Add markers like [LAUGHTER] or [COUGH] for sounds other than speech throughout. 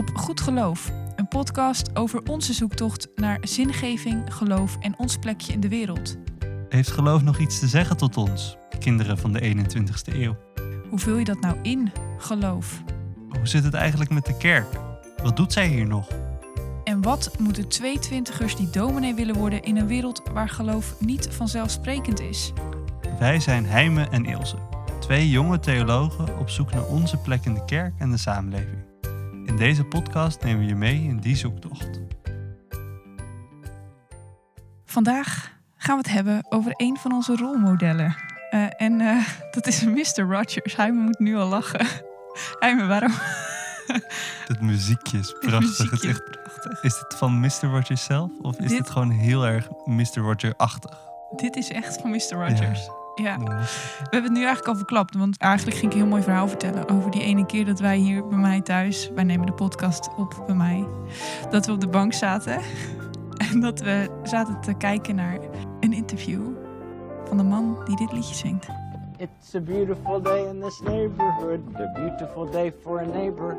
op Goed Geloof, een podcast over onze zoektocht naar zingeving, geloof en ons plekje in de wereld. Heeft geloof nog iets te zeggen tot ons, kinderen van de 21ste eeuw? Hoe vul je dat nou in, geloof? Hoe zit het eigenlijk met de kerk? Wat doet zij hier nog? En wat moeten twee twintigers die dominee willen worden in een wereld waar geloof niet vanzelfsprekend is? Wij zijn Heime en Ilse, twee jonge theologen op zoek naar onze plek in de kerk en de samenleving. In deze podcast nemen we je mee in die zoektocht. Vandaag gaan we het hebben over een van onze rolmodellen. Eh, en eh, [LAUGHS] dat is Mr. Rogers. Hij moet nu al lachen. [LAUGHS] Hij waarom? [LAUGHS] Het muziekje is prachtig. muziekje het is, echt, is dit van Mr. Rogers zelf? Of is Dit- dit gewoon heel erg Mr. Roger-achtig? Dit is echt van Mr. Rogers. Ja. Mm. We hebben het nu eigenlijk al verklapt. Want eigenlijk ging ik een heel mooi verhaal vertellen over die ene keer dat wij hier bij mij thuis, wij nemen de podcast op bij mij, dat we op de bank zaten [LAUGHS] en dat we zaten te kijken naar een interview van de man die dit liedje zingt. It's a beautiful day in this neighborhood, a beautiful day for a neighbor.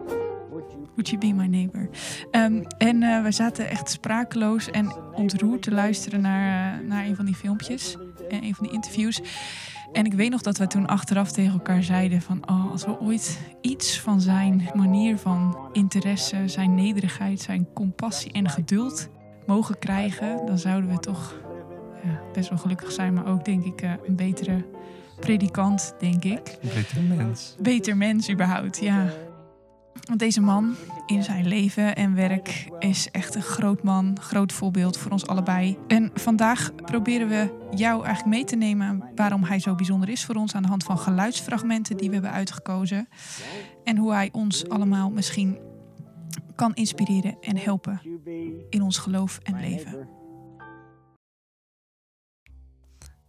Would you be my neighbor? Ehm, en eh, we zaten echt sprakeloos en ontroerd te luisteren naar, eh, naar een van die filmpjes en een van die interviews. En ik weet nog dat we toen achteraf tegen elkaar zeiden van... Oh, als we ooit iets van zijn manier van interesse, zijn nederigheid, zijn compassie en geduld mogen krijgen... dan zouden we toch ja, best wel gelukkig zijn, maar ook denk ik eh, een betere predikant, denk ik Beter mens. beter mens überhaupt, ja. Want deze man in zijn leven en werk is echt een groot man, groot voorbeeld voor ons allebei. En vandaag proberen we jou eigenlijk mee te nemen waarom hij zo bijzonder is voor ons aan de hand van geluidsfragmenten die we hebben uitgekozen. En hoe hij ons allemaal misschien kan inspireren en helpen in ons geloof en leven.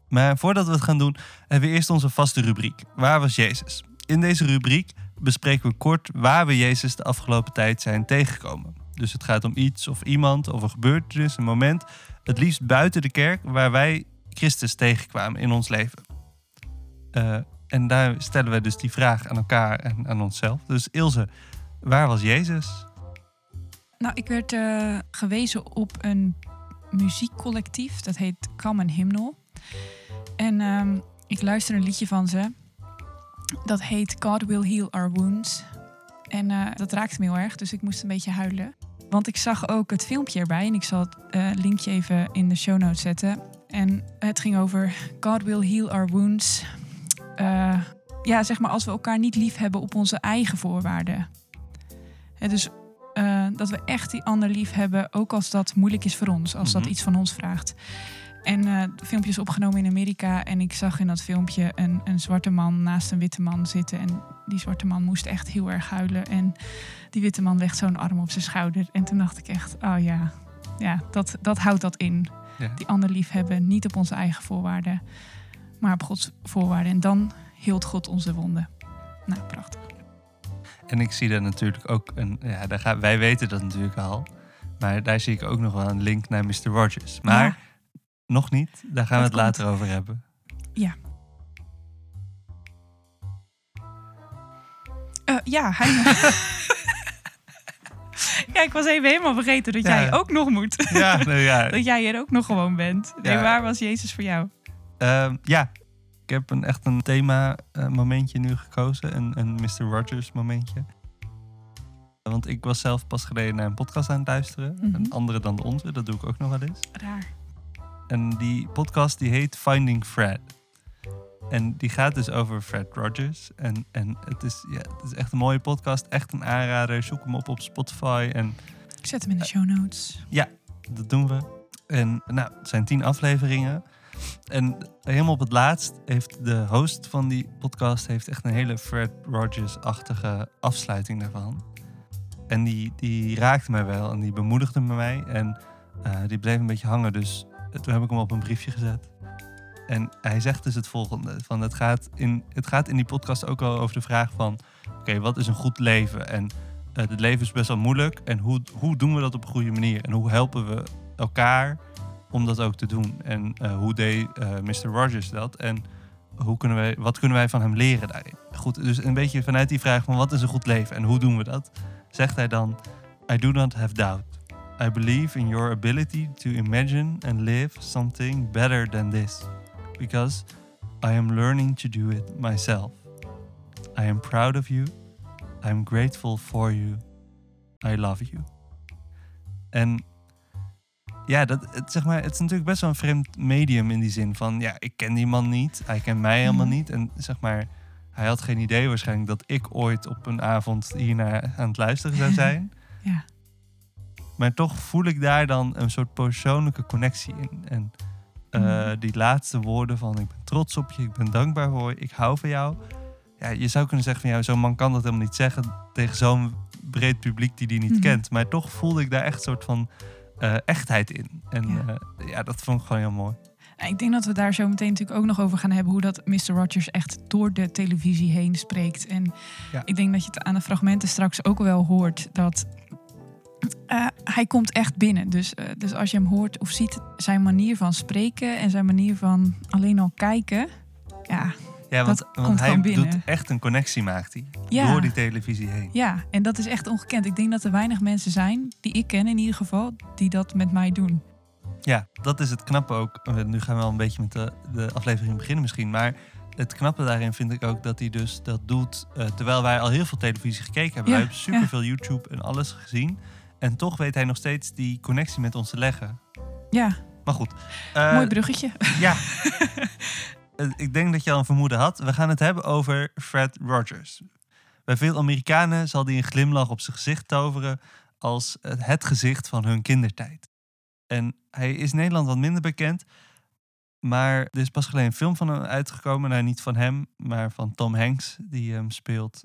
Maar voordat we het gaan doen, hebben we eerst onze vaste rubriek. Waar was Jezus? In deze rubriek bespreken we kort waar we Jezus de afgelopen tijd zijn tegengekomen. Dus het gaat om iets of iemand of een gebeurtenis, een moment. Het liefst buiten de kerk waar wij Christus tegenkwamen in ons leven. Eh, en daar stellen we dus die vraag aan elkaar en aan onszelf. Dus Ilse, waar was Jezus? Nou, ik werd eh, gewezen op een muziekcollectief. Dat heet Common Hymnal. En ehm, ik luister een liedje van ze. Dat heet God Will Heal Our Wounds. En eh, dat raakte me heel erg, dus ik moest een beetje huilen. Want ik zag ook het filmpje erbij. En ik zal het eh, linkje even in de show notes zetten. En het ging over God Will Heal Our Wounds. Eh, ja, zeg maar als we elkaar niet lief hebben op onze eigen voorwaarden. Hè, dus dat we echt die ander lief hebben, ook als dat moeilijk is voor ons, als dat Mhm. iets van ons vraagt. En eh het filmpje is opgenomen in Amerika en ik zag in dat filmpje een, een zwarte man naast een witte man zitten. En die zwarte man moest echt heel erg huilen. En die witte man legt zo'n arm op zijn schouder. En toen dacht ik echt, oh ja, ja dat, dat houdt dat in. Ja. Die ander lief hebben, niet op onze eigen voorwaarden, maar op Gods voorwaarden. En dan hield God onze wonden. Nou, prachtig. En ik zie daar natuurlijk ook een. Ja, daar gaan, wij weten dat natuurlijk al. Maar daar zie ik ook nog wel een link naar Mr. Rogers. Maar Ja. Nog niet. Daar gaan we het later over hebben. Ja. Eh, ja, hij. [LAUGHS] ja, ik was even helemaal vergeten dat Ja. jij ook nog moet. Ja, nou ja. [LAUGHS] dat jij er ook nog gewoon bent. Nee, waar was Jezus voor jou? Ehm, ja. Ik heb een, echt een thema eh, momentje nu gekozen. Een, een Mr. Rogers momentje. Want ik was zelf pas geleden naar een podcast aan het luisteren. Mhm. Een andere dan de onze. Dat doe ik ook nog wel eens. Raar. En die podcast die heet Finding Fred. En die gaat dus over Fred Rogers. En, en het, is, ja, het is echt een mooie podcast. Echt een aanrader. Zoek hem op op Spotify. En Ik zet hem in de show notes. dat doen we. En nou, het zijn tien afleveringen. En helemaal op het laatst heeft de host van die podcast... heeft echt een hele Fred Rogers-achtige afsluiting daarvan. En die, die raakte mij wel en die bemoedigde me mij. En eh, die bleef een beetje hangen. Dus toen heb ik hem op een briefje gezet. En hij zegt dus het volgende. Van het, gaat in, het gaat in die podcast ook al over de vraag van... Oké, wat is een goed leven? En eh, het leven is best wel moeilijk. En hoe, hoe doen we dat op een goede manier? En hoe helpen we elkaar om dat ook te doen? En eh, hoe deed eh, Mr. Rogers dat? En hoe kunnen wij, wat kunnen wij van hem leren daarin? Goed, dus een beetje vanuit die vraag van wat is een goed leven en hoe doen we dat? Zegt hij dan, I do not have doubt. I believe in your ability to imagine and live something better than this, because I am learning to do it myself. I am proud of you. I am grateful for you. I love you. En ja, dat, het, zeg maar, het is natuurlijk best wel een vreemd medium in die zin van, ja, ik ken die man niet, hij kent mij helemaal Mhm. niet. En zeg maar, hij had geen idee waarschijnlijk dat ik ooit op een avond hiernaar aan het luisteren zou [LAUGHS] zijn. Ja. Maar toch voel ik daar dan een soort persoonlijke connectie in. En eh, Mhm. die laatste woorden van ik ben trots op je, ik ben dankbaar voor je, ik hou van jou. Ja, je zou kunnen zeggen van ja, zo'n man kan dat helemaal niet zeggen tegen zo'n breed publiek die die niet Mhm. kent. Maar toch voelde ik daar echt een soort van eh, echtheid in. En Ja. ja. ja, dat vond ik gewoon heel mooi. Ik denk dat we daar zo meteen natuurlijk ook nog over gaan hebben. Hoe dat Mr. Rogers echt door de televisie heen spreekt. En Ja. ik denk dat je het aan de fragmenten straks ook wel hoort. Dat eh, hij komt echt binnen. Dus, eh, dus als je hem hoort of ziet, zijn manier van spreken en zijn manier van alleen al kijken. Ja, Ja, want, want hij doet echt een connectie, maakt hij. Ja. Door die televisie heen. ja, en dat is echt ongekend. Ik denk dat er weinig mensen zijn, die ik ken in ieder geval, die dat met mij doen. Ja, dat is het knappe ook. Eh, Nu gaan we wel een beetje met de, de aflevering beginnen misschien. Maar het knappe daarin vind ik ook dat hij dus dat doet... terwijl wij al heel veel televisie gekeken hebben. Ja, wij hebben superveel YouTube en alles gezien. En toch weet hij nog steeds die connectie met ons te leggen. Ja, Maar goed. eh, mooi bruggetje. Ja. [LAUGHS] Eh, ik denk dat je al een vermoeden had. We gaan het hebben over Fred Rogers. Bij veel Amerikanen zal hij een glimlach op zijn gezicht toveren als het het gezicht van hun kindertijd. En hij is in Nederland wat minder bekend, maar er is pas geleden een film van hem uitgekomen. Nou, niet van hem, maar van Tom Hanks, die hem speelt.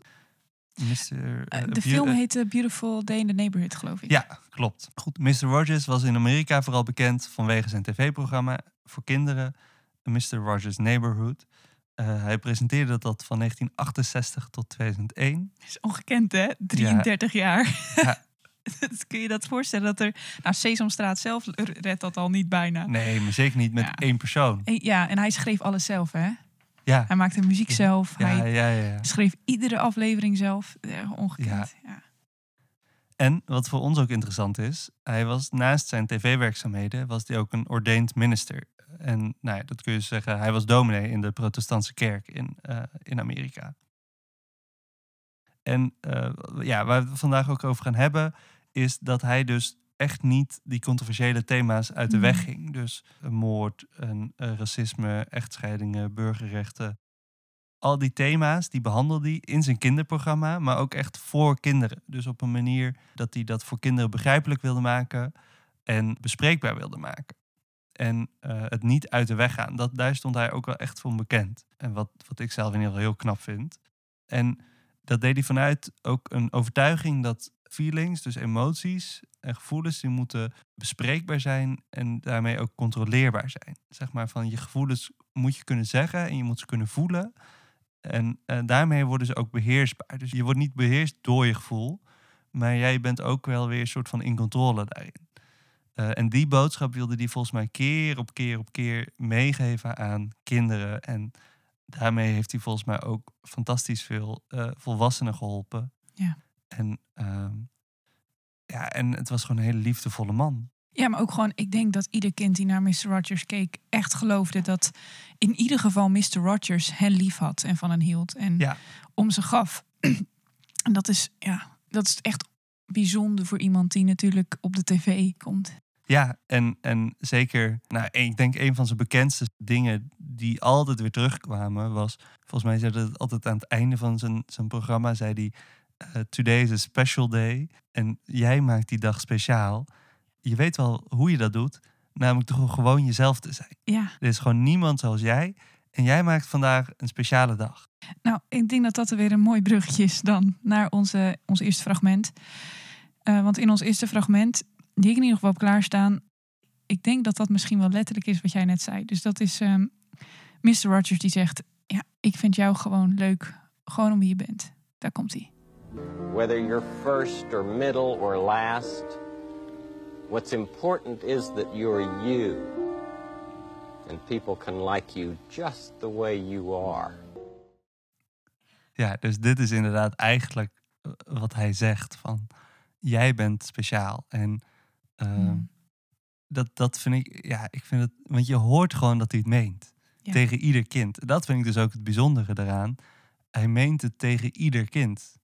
Mr. Eh, eh, de film eh, heet eh, Beautiful Day in the Neighborhood, geloof ik. ja, klopt. Goed, Mr. Rogers was in Amerika vooral bekend vanwege zijn tv-programma voor kinderen, Mr. Rogers Neighborhood. Hij presenteerde dat van 1968 tot 2001. is ongekend, hè? 33 jaar. Ja. [LAUGHS] Dat Kun je dat voorstellen dat er... Nou, Sesamstraat zelf redt dat al niet bijna. Nee, maar zeker niet met Ja. één persoon. En, ja, en hij schreef alles zelf, hè? Ja, Hij maakte muziek zelf. ja, Hij ja, schreef iedere aflevering zelf. Ja, ongekend. Ja. En wat voor ons ook interessant is, hij was naast zijn tv-werkzaamheden was hij ook een ordained minister. En nou ja, dat kun je zeggen, hij was dominee in de protestantse kerk in, eh, in Amerika. En eh, ja, waar we het vandaag ook over gaan hebben, is dat hij dus echt niet die controversiële thema's uit de weg Mhm. ging. Dus moord, een, eh, racisme, echtscheidingen, burgerrechten. Al die thema's die behandelde hij in zijn kinderprogramma, maar ook echt voor kinderen. Dus op een manier dat hij dat voor kinderen begrijpelijk wilde maken en bespreekbaar wilde maken. En eh, het niet uit de weg gaan. Dat, daar stond hij ook wel echt voor bekend. En wat, wat ik zelf in ieder geval heel knap vind. En dat deed hij vanuit ook een overtuiging dat feelings, dus emoties en gevoelens, die moeten bespreekbaar zijn en daarmee ook controleerbaar zijn. Zeg maar van je gevoelens moet je kunnen zeggen en je moet ze kunnen voelen. En eh, daarmee worden ze ook beheersbaar. Dus je wordt niet beheerst door je gevoel, maar jij bent ook wel weer een soort van in controle daarin. Eh, en die boodschap wilde hij volgens mij keer op keer op keer meegeven aan kinderen. En daarmee heeft hij volgens mij ook fantastisch veel eh, volwassenen geholpen. Ja. En, ehm, ja, en het was gewoon een hele liefdevolle man. Ja, maar ook gewoon, ik denk dat ieder kind die naar Mr. Rogers keek, echt geloofde dat in ieder geval Mr. Rogers hen lief had en van hen hield en Ja. om ze gaf. [CLEARS THROAT] en dat is, ja, dat is echt bijzonder voor iemand die natuurlijk op de tv komt. Ja, en, en zeker, nou, ik denk een van zijn bekendste dingen die altijd weer terugkwamen was, volgens mij zei het altijd aan het einde van zijn, zijn programma, zei hij, eh, today is a special day en jij maakt die dag speciaal. Je weet wel hoe je dat doet, namelijk toch gewoon jezelf te zijn. Ja, Er is gewoon niemand zoals jij en jij maakt vandaag een speciale dag. nou, ik denk dat dat er weer een mooi bruggetje is dan naar onze, ons eerste fragment. Eh, want in ons eerste fragment, die ik in ieder geval heb klaarstaan, ik denk dat dat misschien wel letterlijk is wat jij net zei. Dus dat is ehm, Mr. Rogers die zegt, ja, ik vind jou gewoon leuk, gewoon om wie je bent. Daar komt hij. Whether you're first or middle or last, what's important is that you're you. And people can like you just the way you are. Ja, dus dit is inderdaad eigenlijk eh, wat hij zegt van jij bent speciaal. En eh, Mm. dat, dat vind ik, ja, ik vind het, want je hoort gewoon dat hij het meent. Ja. Tegen ieder kind. Dat vind ik dus ook het bijzondere eraan. Hij meent het tegen ieder kind.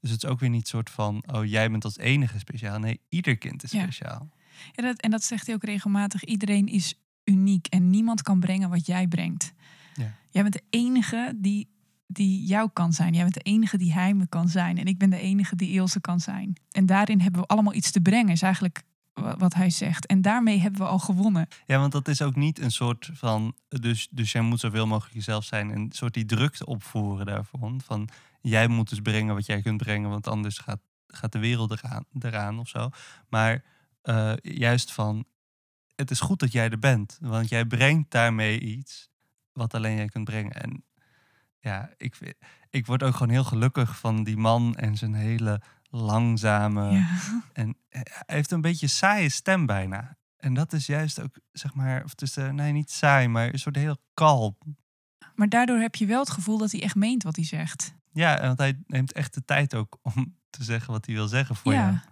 Dus het is ook weer niet soort van, oh jij bent als enige speciaal. Nee, ieder kind is Ja. speciaal. Ja, dat, en dat zegt hij ook regelmatig. Iedereen is uniek en niemand kan brengen wat jij brengt. Ja. Jij bent de enige die, die jou kan zijn. Jij bent de enige die hij me kan zijn. En ik ben de enige die Ilse kan zijn. En daarin hebben we allemaal iets te brengen, is eigenlijk wat hij zegt. En daarmee hebben we al gewonnen. Ja, want dat is ook niet een soort van. Dus, dus jij moet zoveel mogelijk jezelf zijn. En een soort die drukte opvoeren daarvan. Van jij moet dus brengen wat jij kunt brengen, want anders gaat, gaat de wereld eraan, eraan of zo. Maar eh, juist van. Het is goed dat jij er bent, want jij brengt daarmee iets wat alleen jij kunt brengen. En ja, ik, ik word ook gewoon heel gelukkig van die man en zijn hele langzame. ja. En hij heeft een beetje saaie stem bijna. En dat is juist ook, zeg maar, of eh, nee, niet saai, maar een soort heel kalm. Maar daardoor heb je wel het gevoel dat hij echt meent wat hij zegt. Ja, want hij neemt echt de tijd ook om te zeggen wat hij wil zeggen voor jou. ja.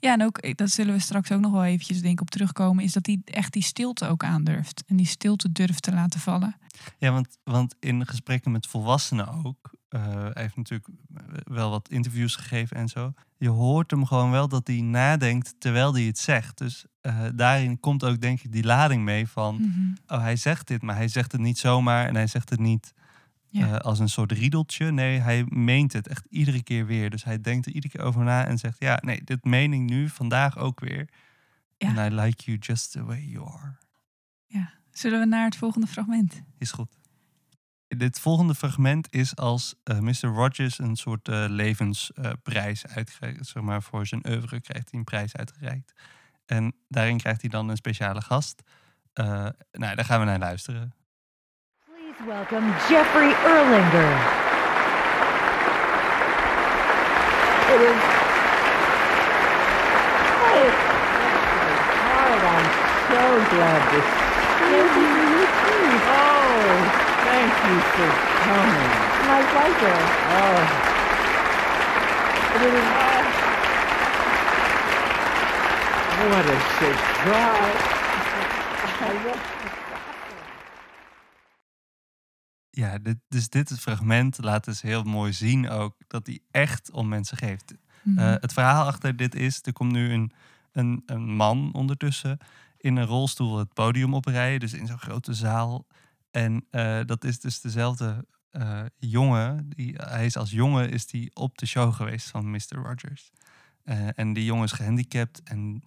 Ja, en ook, eh, dat zullen we straks ook nog wel eventjes denk ik op terugkomen, is dat hij echt die stilte ook aandurft. En die stilte durft te laten vallen. Ja, want, want in gesprekken met volwassenen ook, eh, hij heeft natuurlijk wel wat interviews gegeven en zo. Je hoort hem gewoon wel dat hij nadenkt terwijl hij het zegt. Dus eh, daarin komt ook denk ik die lading mee van, Mhm. oh hij zegt dit, maar hij zegt het niet zomaar en hij zegt het niet Ja. eh, als een soort riedeltje. Nee, hij meent het echt iedere keer weer. Dus hij denkt er iedere keer over na en zegt, ja, nee, dit meen ik nu vandaag ook weer. Ja. And I like you just the way you are. Zullen we naar het volgende fragment? Is goed. Dit volgende fragment is als eh, Mr. Rogers een soort eh, levensprijs uitgereikt. Zeg maar, voor zijn oeuvre krijgt hij een prijs uitgereikt. En daarin krijgt hij dan een speciale gast. Eh, nou, daar gaan we naar luisteren. Please welcome Jeffrey Erlinger. It is. Hey, Howard, I'm so glad to see you. Oh, thank you for coming. My pleasure. Oh. It is. What a surprise. I love- Ja, dit, dus dit fragment laat dus heel mooi zien ook dat hij echt om mensen geeft. Mhm. Eh, het verhaal achter dit is, er komt nu een, een, een man ondertussen in een rolstoel het podium oprijden, dus in zo'n grote zaal. En eh, dat is dus dezelfde eh, jongen, die, hij is als jongen is die op de show geweest van Mr. Rogers. Eh, en die jongen is gehandicapt en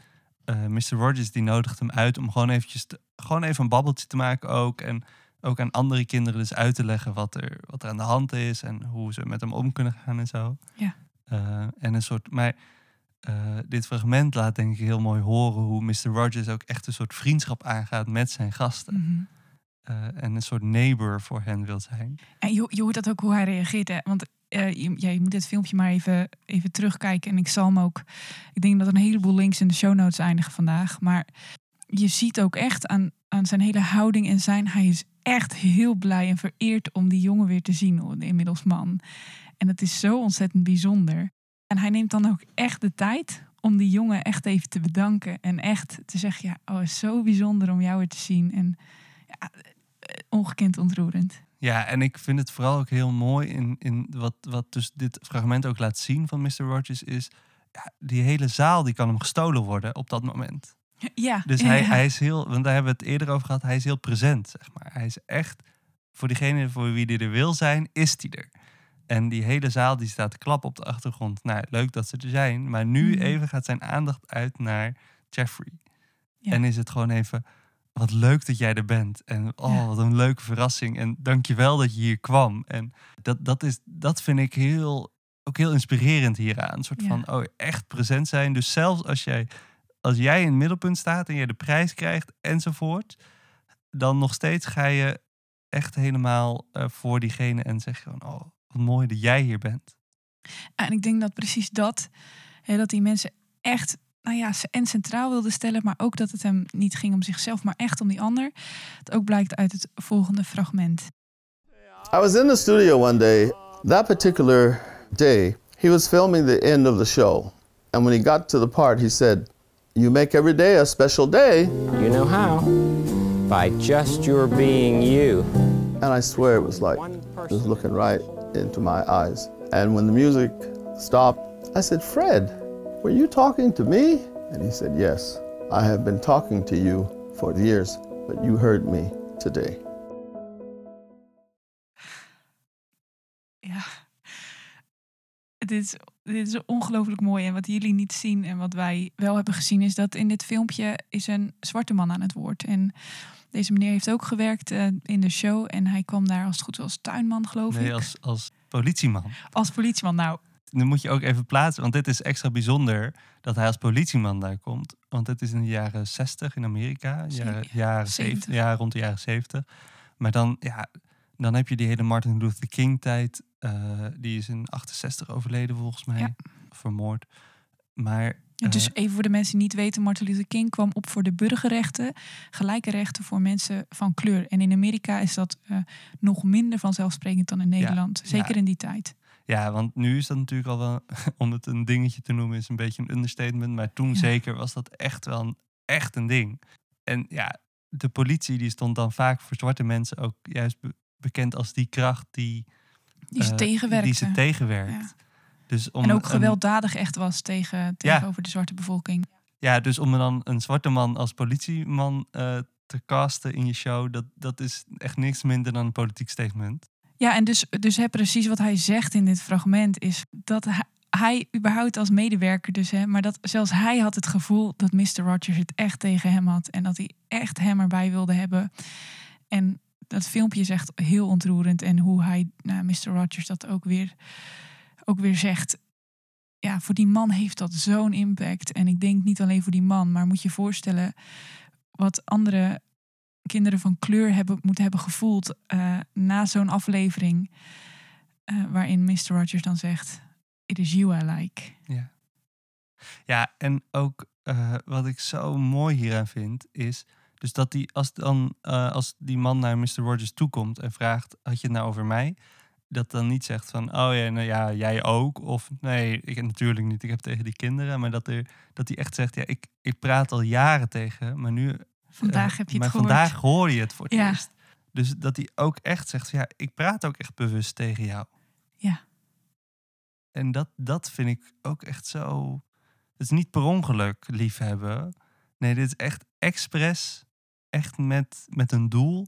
Mr. Rogers die nodigt hem uit om gewoon eventjes te- gewoon even een babbeltje te maken ook. En ook aan andere kinderen dus uit te leggen wat er, wat er aan de hand is en hoe ze met hem om kunnen gaan en zo. Ja. En een soort, maar dit fragment laat denk ik heel mooi horen hoe Mr. Rogers ook echt een soort vriendschap aangaat met zijn gasten. Mhm. En een soort neighbor voor hen wil zijn. En je, je hoort dat ook hoe hij reageert. Want eh, je, je moet dit filmpje maar even, even terugkijken. En ik zal hem ook. Ik denk dat een heleboel links in de show notes eindigen vandaag. Maar je ziet ook echt aan, aan zijn hele houding en zijn. Hij is echt heel blij en vereerd om die jongen weer te zien, de inmiddels man. En dat is zo ontzettend bijzonder. En hij neemt dan ook echt de tijd om die jongen echt even te bedanken. En echt te zeggen: Ja, oh, is zo bijzonder om jou weer te zien. En ja, eh, ongekend ontroerend. Ja, en ik vind het vooral ook heel mooi in, in wat, wat dus dit fragment ook laat zien van Mr. Rogers is... Ja, die hele zaal die kan hem gestolen worden op dat moment. Ja, Dus hij, ja. hij is heel, want daar hebben we het eerder over gehad, hij is heel present, zeg maar. Hij is echt, voor diegene voor wie hij er wil zijn, is hij er. En die hele zaal die staat te klappen op de achtergrond. Nou, leuk dat ze er zijn. Maar nu Mhm. even gaat zijn aandacht uit naar Jeffrey. Ja. En is het gewoon even, wat leuk dat jij er bent. En oh, Ja. wat een leuke verrassing. En dankjewel dat je hier kwam. En dat, dat, is, dat vind ik heel, ook heel inspirerend hieraan. Een soort Ja. van, oh, echt present zijn. Dus zelfs als jij, als jij in het middelpunt staat en je de prijs krijgt enzovoort. Dan nog steeds ga je echt helemaal eh, voor diegene en zeg je gewoon, oh, wat mooi dat jij hier bent. En ik denk dat precies dat, hè, dat die mensen echt, nou ja, ze- en centraal wilden stellen, maar ook dat het hem niet ging om zichzelf, maar echt om die ander. Het ook blijkt uit het volgende fragment. I was in the studio one day. That particular day, he was filming the end of the show. And when he got to the part, he said, You make every day a special day. You know how? By just your being you. And I swear it was like, he was looking right into my eyes. And when the music stopped, I said, Fred, were you talking to me? And he said, Yes, I have been talking to you for years, but you heard me today. Ja. Dit is, dit is ongelooflijk mooi. En wat jullie niet zien en wat wij wel hebben gezien... is dat in dit filmpje is een zwarte man aan het woord. En deze meneer heeft ook gewerkt eh, in de show. En hij kwam daar als het goed was als tuinman, geloof Nee, ik. als, als politieman. Als politieman. Nou, Nu moet je ook even plaatsen, want dit is extra bijzonder dat hij als politieman daar komt. Want het is in de jaren 60 in Amerika, jaren, jaren 70. 70, ja, rond de jaren 70. Maar dan, ja, dan heb je die hele Martin Luther King tijd. eh, die is in 68 overleden volgens mij, Ja. vermoord. Maar dus eh, even voor de mensen die niet weten, Martin Luther King kwam op voor de burgerrechten, gelijke rechten voor mensen van kleur. En in Amerika is dat eh, nog minder vanzelfsprekend dan in Nederland, zeker ja. in die tijd. Ja, want nu is dat natuurlijk al wel, [LAUGHS] om het een dingetje te noemen, is een beetje een understatement. Maar toen Ja. zeker was dat echt wel een, echt een ding. En ja, de politie die stond dan vaak voor zwarte mensen ook juist be- bekend als die kracht die, Die ze eh, tegenwerkte. die ze tegenwerkt. Ja. Dus om En ook een- gewelddadig echt was tegen, tegenover de zwarte bevolking. ja, dus om dan een zwarte man als politieman eh, te casten in je show, dat, dat is echt niks minder dan een politiek statement. Ja, en dus, dus hè, precies wat hij zegt in dit fragment is dat hij, überhaupt als medewerker dus, hè, maar dat zelfs hij had het gevoel dat Mr. Rogers het echt tegen hem had en dat hij echt hem erbij wilde hebben. En dat filmpje is echt heel ontroerend en hoe hij, nou, Mr. Rogers dat ook weer, ook weer zegt. Ja, voor die man heeft dat zo'n impact. En ik denk niet alleen voor die man, maar moet je je voorstellen wat andere kinderen van kleur hebben, moeten hebben gevoeld eh, na zo'n aflevering. eh, waarin Mr. Rogers dan zegt: It is you I like. Ja, ja en ook eh, wat ik zo mooi hieraan vind, is dus dat die, als, dan, als die man naar Mr. Rogers toekomt en vraagt: Had je het nou over mij? Dat dan niet zegt van: Oh ja, nou ja, jij ook. Of nee, ik natuurlijk niet, ik heb tegen die kinderen. Maar dat, er, dat hij echt zegt: Ja, ik, ik praat al jaren tegen, maar nu Vandaag eh, heb je het maar gehoord. vandaag hoor je het voor het Ja. eerst. Dus dat hij ook echt zegt, ja, ik praat ook echt bewust tegen jou. Ja. En dat, dat vind ik ook echt zo... Het is niet per ongeluk liefhebben. Nee, dit is echt expres, echt met, met een doel.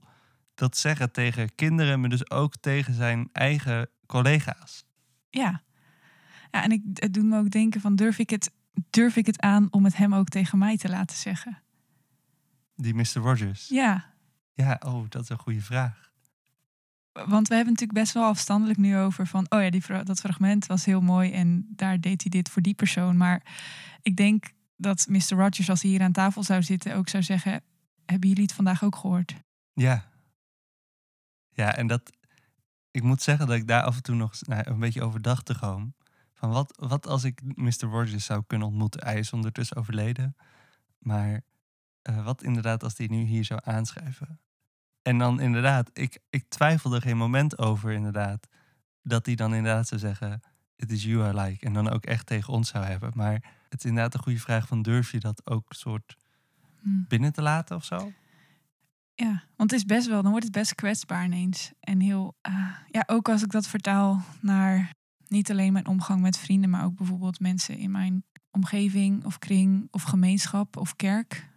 Dat zeggen tegen kinderen, maar dus ook tegen zijn eigen collega's. Ja. ja, en ik, het doet me ook denken: van durf ik, het, durf ik het aan om het hem ook tegen mij te laten zeggen? Die Mr. Rogers. Ja, Ja, oh, dat is een goede vraag. want we hebben natuurlijk best wel afstandelijk nu over van, oh ja, die, dat fragment was heel mooi en daar deed hij dit voor die persoon. Maar ik denk dat Mr. Rogers, als hij hier aan tafel zou zitten, ook zou zeggen, hebben jullie het vandaag ook gehoord? Ja. Ja, en dat... Ik moet zeggen dat ik daar af en toe nog nou, een beetje over dacht te gewoon. Van wat, wat als ik Mr. Rogers zou kunnen ontmoeten? Hij is ondertussen overleden. Maar eh, wat inderdaad als hij nu hier zou aanschrijven? En dan inderdaad, ik, ik twijfel er geen moment over inderdaad. Dat hij dan inderdaad zou zeggen, it is you I like. En dan ook echt tegen ons zou hebben. Maar het is inderdaad een goede vraag van durf je dat ook soort Hm. binnen te laten of zo? Ja, want het is best wel, dan wordt het best kwetsbaar ineens. En heel, ah, ja, ook als ik dat vertaal naar niet alleen mijn omgang met vrienden, maar ook bijvoorbeeld mensen in mijn omgeving of kring of gemeenschap of kerk.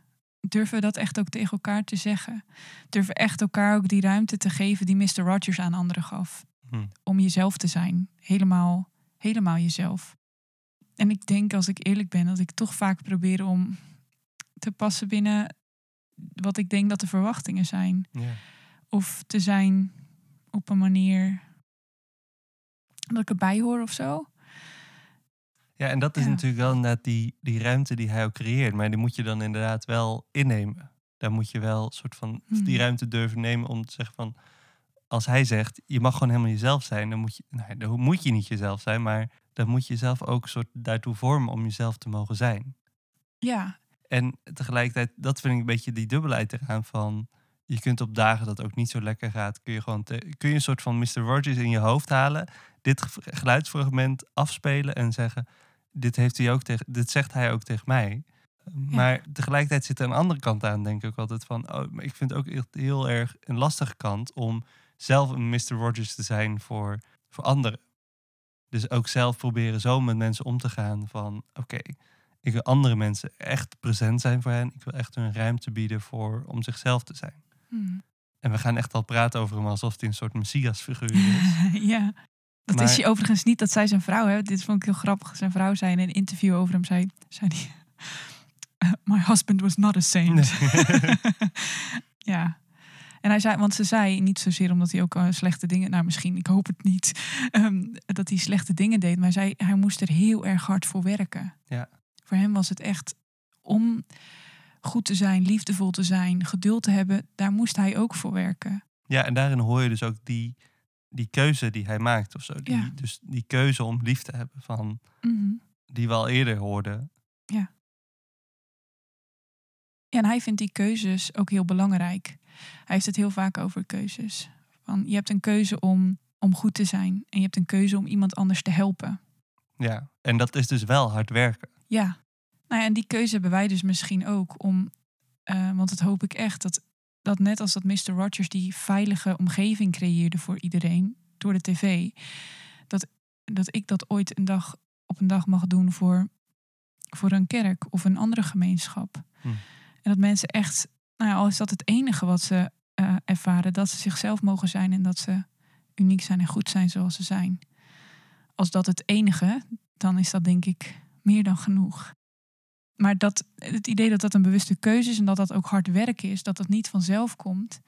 Durven we dat echt ook tegen elkaar te zeggen? Durven echt elkaar ook die ruimte te geven die Mr. Rogers aan anderen gaf? Hm. Om jezelf te zijn. Helemaal, helemaal jezelf. En ik denk, als ik eerlijk ben, dat ik toch vaak probeer om te passen binnen wat ik denk dat de verwachtingen zijn. Ja. Of te zijn op een manier dat ik erbij hoor of zo. Ja, en dat is Ja. natuurlijk wel inderdaad die, die ruimte die hij ook creëert. Maar die moet je dan inderdaad wel innemen. Daar moet je wel een soort van die ruimte durven nemen om te zeggen van... Als hij zegt, je mag gewoon helemaal jezelf zijn, dan moet je, dan moet je niet jezelf zijn, maar dan moet je jezelf ook soort daartoe vormen om jezelf te mogen zijn. Ja, En tegelijkertijd, dat vind ik een beetje die dubbelheid eraan van... Je kunt op dagen dat het ook niet zo lekker gaat, kun je gewoon te- kun je een soort van Mr. Rogers in je hoofd halen. Dit ge- geluidsfragment afspelen en zeggen... dit, heeft hij ook tegen, dit zegt hij ook tegen mij. Maar tegelijkertijd zit er een andere kant aan, denk ik altijd van. Oh, maar ik vind het ook echt heel erg een lastige kant om zelf een Mr. Rogers te zijn voor, voor anderen. Dus ook zelf proberen zo met mensen om te gaan van oké, ik wil andere mensen echt present zijn voor hen. Ik wil echt hun ruimte bieden voor om zichzelf te zijn. Hmm. En we gaan echt al praten over hem alsof hij een soort messiasfiguur is. [LAUGHS] ja. Dat Maar- is hij overigens niet, dat zei zijn vrouw. Hè? Dit vond ik heel grappig. Zijn vrouw zei in een interview over hem, zei, zei die, [LAUGHS] My husband was not a saint. [LAUGHS] ja. En hij zei, want ze zei niet zozeer omdat hij ook eh, slechte dingen, nou misschien, ik hoop het niet, ehm, dat hij slechte dingen deed. Maar hij zei, hij moest er heel erg hard voor werken. Ja. Voor hem was het echt om goed te zijn, liefdevol te zijn, geduld te hebben, daar moest hij ook voor werken. Ja, en daarin hoor je dus ook die, die keuze die hij maakt of zo. Die, Ja. Dus die keuze om lief te hebben van Mhm. die we al eerder hoorden. Ja, en hij vindt die keuzes ook heel belangrijk. Hij heeft het heel vaak over keuzes. Van, je hebt een keuze om, om goed te zijn. En je hebt een keuze om iemand anders te helpen. Ja, en dat is dus wel hard werken. Ja. Nou ja, en die keuze hebben wij dus misschien ook om... eh, want dat hoop ik echt. Dat, dat net als dat Mr. Rogers die veilige omgeving creëerde voor iedereen... door de tv... dat, dat ik dat ooit een dag, op een dag mag doen voor, voor een kerk of een andere gemeenschap. Hm. En dat mensen echt, nou ja, al is dat het enige wat ze eh, ervaren, dat ze zichzelf mogen zijn en dat ze uniek zijn en goed zijn zoals ze zijn. Als dat het enige, dan is dat denk ik meer dan genoeg. Maar dat, het idee dat dat een bewuste keuze is en dat dat ook hard werken is, dat dat niet vanzelf komt.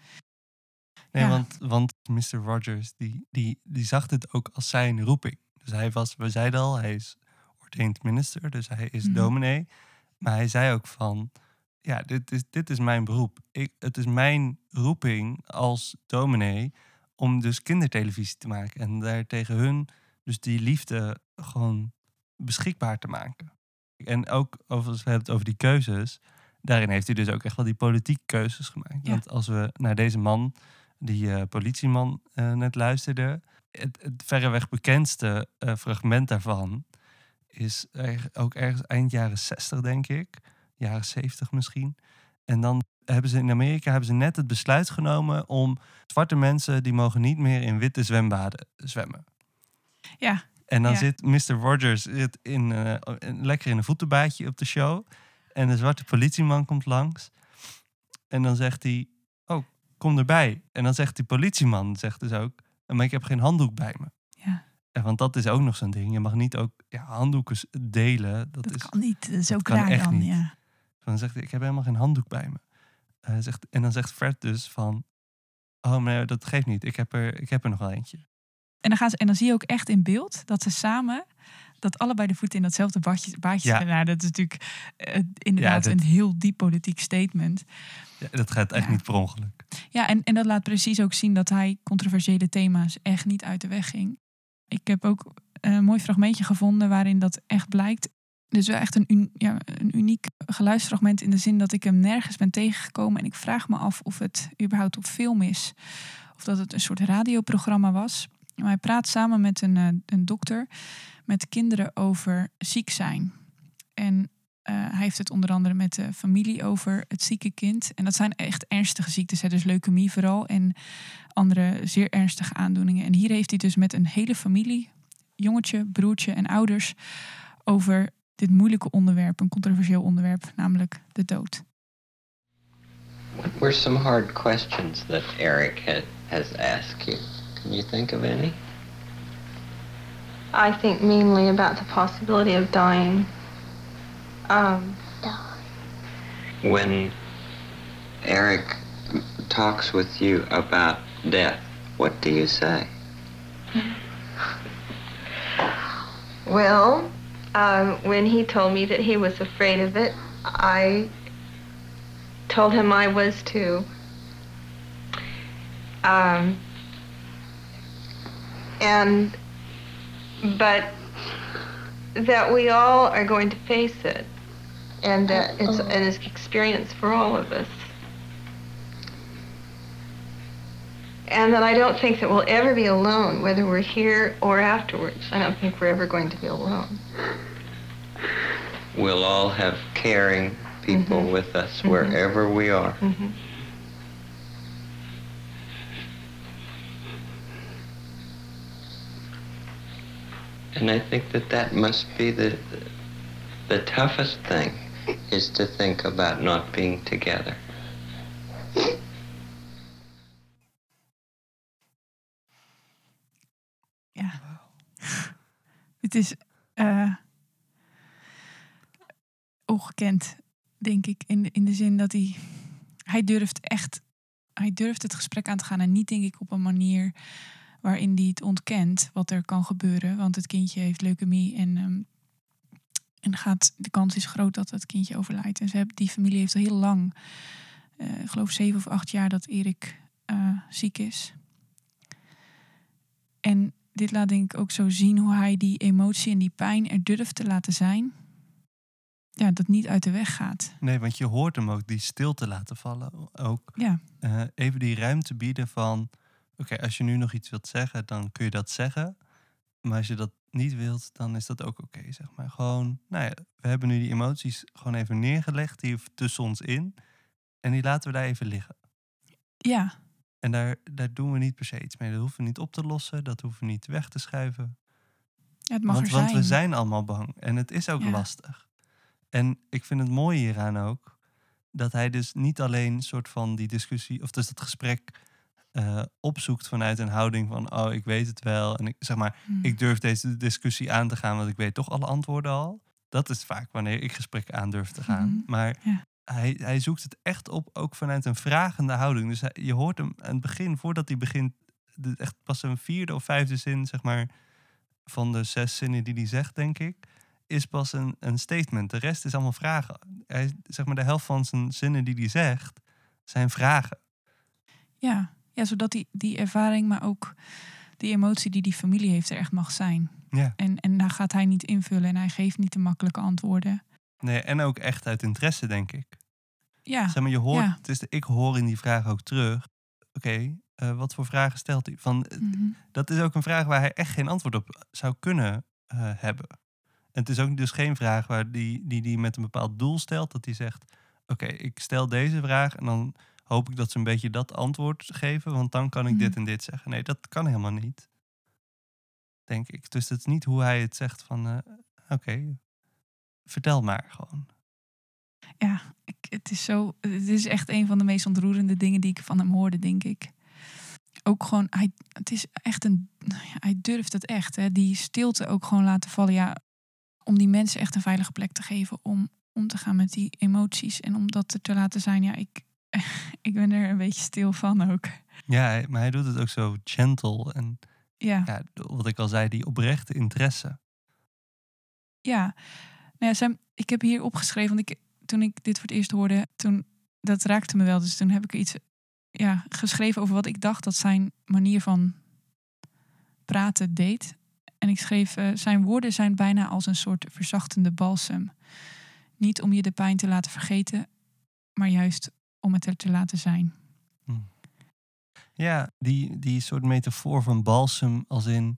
Nee, Ja. want, want Mr. Rogers, die, die, die zag dit ook als zijn roeping. Dus hij was, we zeiden al, hij is ordained minister, dus hij is Mhm. dominee. Maar hij zei ook van, ja, dit is, dit is mijn beroep. Ik, het is mijn roeping als dominee om dus kindertelevisie te maken. En daar tegen hun dus die liefde gewoon beschikbaar te maken. En ook over, als we hebben het over die keuzes, daarin heeft hij dus ook echt wel die politieke keuzes gemaakt. Ja. Want als we naar deze man, die eh, politieman, eh, net luisterden, het, het verreweg bekendste eh, fragment daarvan is er- ook ergens eind jaren 60, denk ik, jaren 70 misschien. En dan hebben ze in Amerika hebben ze net het besluit genomen om zwarte mensen die mogen niet meer in witte zwembaden zwemmen. Ja, En dan Ja. zit Mr. Rogers zit in, eh, in- lekker in een voetenbaadje op de show. En de zwarte politieman komt langs. En dan zegt hij, oh, kom erbij. En dan zegt die politieman, zegt dus ook, maar ik heb geen handdoek bij me. Ja. En want dat is ook nog zo'n ding. Je mag niet ook ja, handdoeken delen. Dat, dat is, kan niet. Dat is dat ook kan raar echt dan. niet. Ja. Dan zegt hij, ik heb helemaal geen handdoek bij me. Eh, zegt, en dan zegt Fred dus van, oh nee, dat geeft niet. Ik heb er, ik heb er nog wel eentje. En dan, gaan ze, en dan zie je ook echt in beeld dat ze samen, dat allebei de voeten in datzelfde badje, baadje Ja. zitten. Nou, dat is natuurlijk eh, inderdaad dat- een heel diep politiek statement. Ja, dat gaat echt Ja. niet per ongeluk. Ja, en, en dat laat precies ook zien dat hij controversiële thema's echt niet uit de weg ging. Ik heb ook een mooi fragmentje gevonden waarin dat echt blijkt. Dus wel echt een, un- ja, een uniek geluidsfragment in de zin dat ik hem nergens ben tegengekomen. En ik vraag me af of het überhaupt op film is. Of dat het een soort radioprogramma was. Hij praat samen met een, eh, een dokter met kinderen over ziek zijn. En eh, hij heeft het onder andere met de familie over het zieke kind. En dat zijn echt ernstige ziektes, hè, dus leukemie vooral. En andere zeer ernstige aandoeningen. En hier heeft hij dus met een hele familie, jongetje, broertje en ouders, over dit moeilijke onderwerp, een controversieel onderwerp, namelijk de dood. What were some hard questions that Eric had, has asked you? Can you think of any? I think mainly about the possibility of dying. Um, When Eric talks with you about death, what do you say? [LAUGHS] well, um, when he told me that he was afraid of it, I told him I was too. Um, and, but that we all are going to face it, and that oh, it's oh. an experience for all of us. And that I don't think that we'll ever be alone, whether we're here or afterwards. I don't think we're ever going to be alone. we'll all have caring people mm-hmm. with us mm-hmm. wherever we are. Mm-hmm. And I think that that must be the, the toughest thing is to think about not being together. Ja. Het is eh, ongekend, denk ik. In in de zin dat hij... Hij durft echt... Hij durft het gesprek aan te gaan. En niet, denk ik, op een manier waarin hij het ontkent wat er kan gebeuren. Want het kindje heeft leukemie en... ehm, en gaat, de kans is groot dat het kindje overlijdt. En ze hebben, die familie heeft al heel lang, eh, ik geloof zeven of acht jaar, dat Erik eh, ziek is. En dit laat denk ik ook zo zien hoe hij die emotie en die pijn er durft te laten zijn. Ja, dat niet uit de weg gaat. Nee, want je hoort hem ook die stilte laten vallen. Ook Ja, eh, even die ruimte bieden van... Oké, als je nu nog iets wilt zeggen, dan kun je dat zeggen. Maar als je dat niet wilt, dan is dat ook oké, zeg maar. Gewoon, nou ja, we hebben nu die emoties gewoon even neergelegd hier tussen ons in. En die laten we daar even liggen. ja, En daar, daar doen we niet per se iets mee. Dat hoeven we niet op te lossen, dat hoeven we niet weg te schuiven. ja het mag want, er want zijn. we zijn allemaal bang. En het is ook Ja. lastig. En ik vind het mooie hieraan ook... dat hij dus niet alleen soort van die discussie... of dus dat gesprek eh, opzoekt vanuit een houding van... oh, ik weet het wel. En ik zeg maar, Hmm. ik durf deze discussie aan te gaan... want ik weet toch alle antwoorden al. Dat is vaak wanneer ik gesprekken aan durf te gaan. Mhm. Maar Ja. hij, hij zoekt het echt op, ook vanuit een vragende houding. Dus hij- je hoort hem aan het begin, voordat hij begint... de- echt pas een vierde of vijfde zin, zeg maar... van de zes zinnen die hij zegt, denk ik... is pas een, een statement. De rest is allemaal vragen. Hij, zeg maar, de helft van zijn zinnen die hij zegt... zijn vragen. Ja, ja zodat die, die ervaring, maar ook die emotie die die familie heeft er echt mag zijn. Ja. En, en daar gaat hij niet invullen en hij geeft niet de makkelijke antwoorden. Nee, en ook echt uit interesse, denk ik. Ja, Zeg maar, je hoort, ja. het is de, ik hoor in die vraag ook terug. Oké, eh, wat voor vragen stelt hij? Van, eh, mhm. dat is ook een vraag waar hij echt geen antwoord op zou kunnen eh, hebben. En het is ook dus geen vraag waar die, die, die met een bepaald doel stelt. Dat hij zegt, oké, ik stel deze vraag en dan hoop ik dat ze een beetje dat antwoord geven. Want dan kan ik dit Mhm. en dit zeggen. Nee, dat kan helemaal niet. Denk ik. Dus het is niet hoe hij het zegt van, eh, oké, vertel maar gewoon. ja ik, het, is zo, het is echt een van de meest ontroerende dingen die ik van hem hoorde, denk ik. Ook gewoon, hij, het is echt een, hij durft het echt. Hè, die stilte ook gewoon laten vallen. Ja, om die mensen echt een veilige plek te geven om om te gaan met die emoties. En om dat te laten zijn. Ja, ik, ik ben er een beetje stil van ook. Ja, maar hij doet het ook zo gentle. En Ja. ja, wat ik al zei, die oprechte interesse. Ja, nou ja, zijn, ik heb hier opgeschreven, want ik, toen ik dit voor het eerst hoorde, toen, dat raakte me wel. Dus toen heb ik iets ja, geschreven over wat ik dacht dat zijn manier van praten deed. En ik schreef, eh, zijn woorden zijn bijna als een soort verzachtende balsem. Niet om je de pijn te laten vergeten, maar juist om het er te laten zijn. Ja, die, die soort metafoor van balsem als in...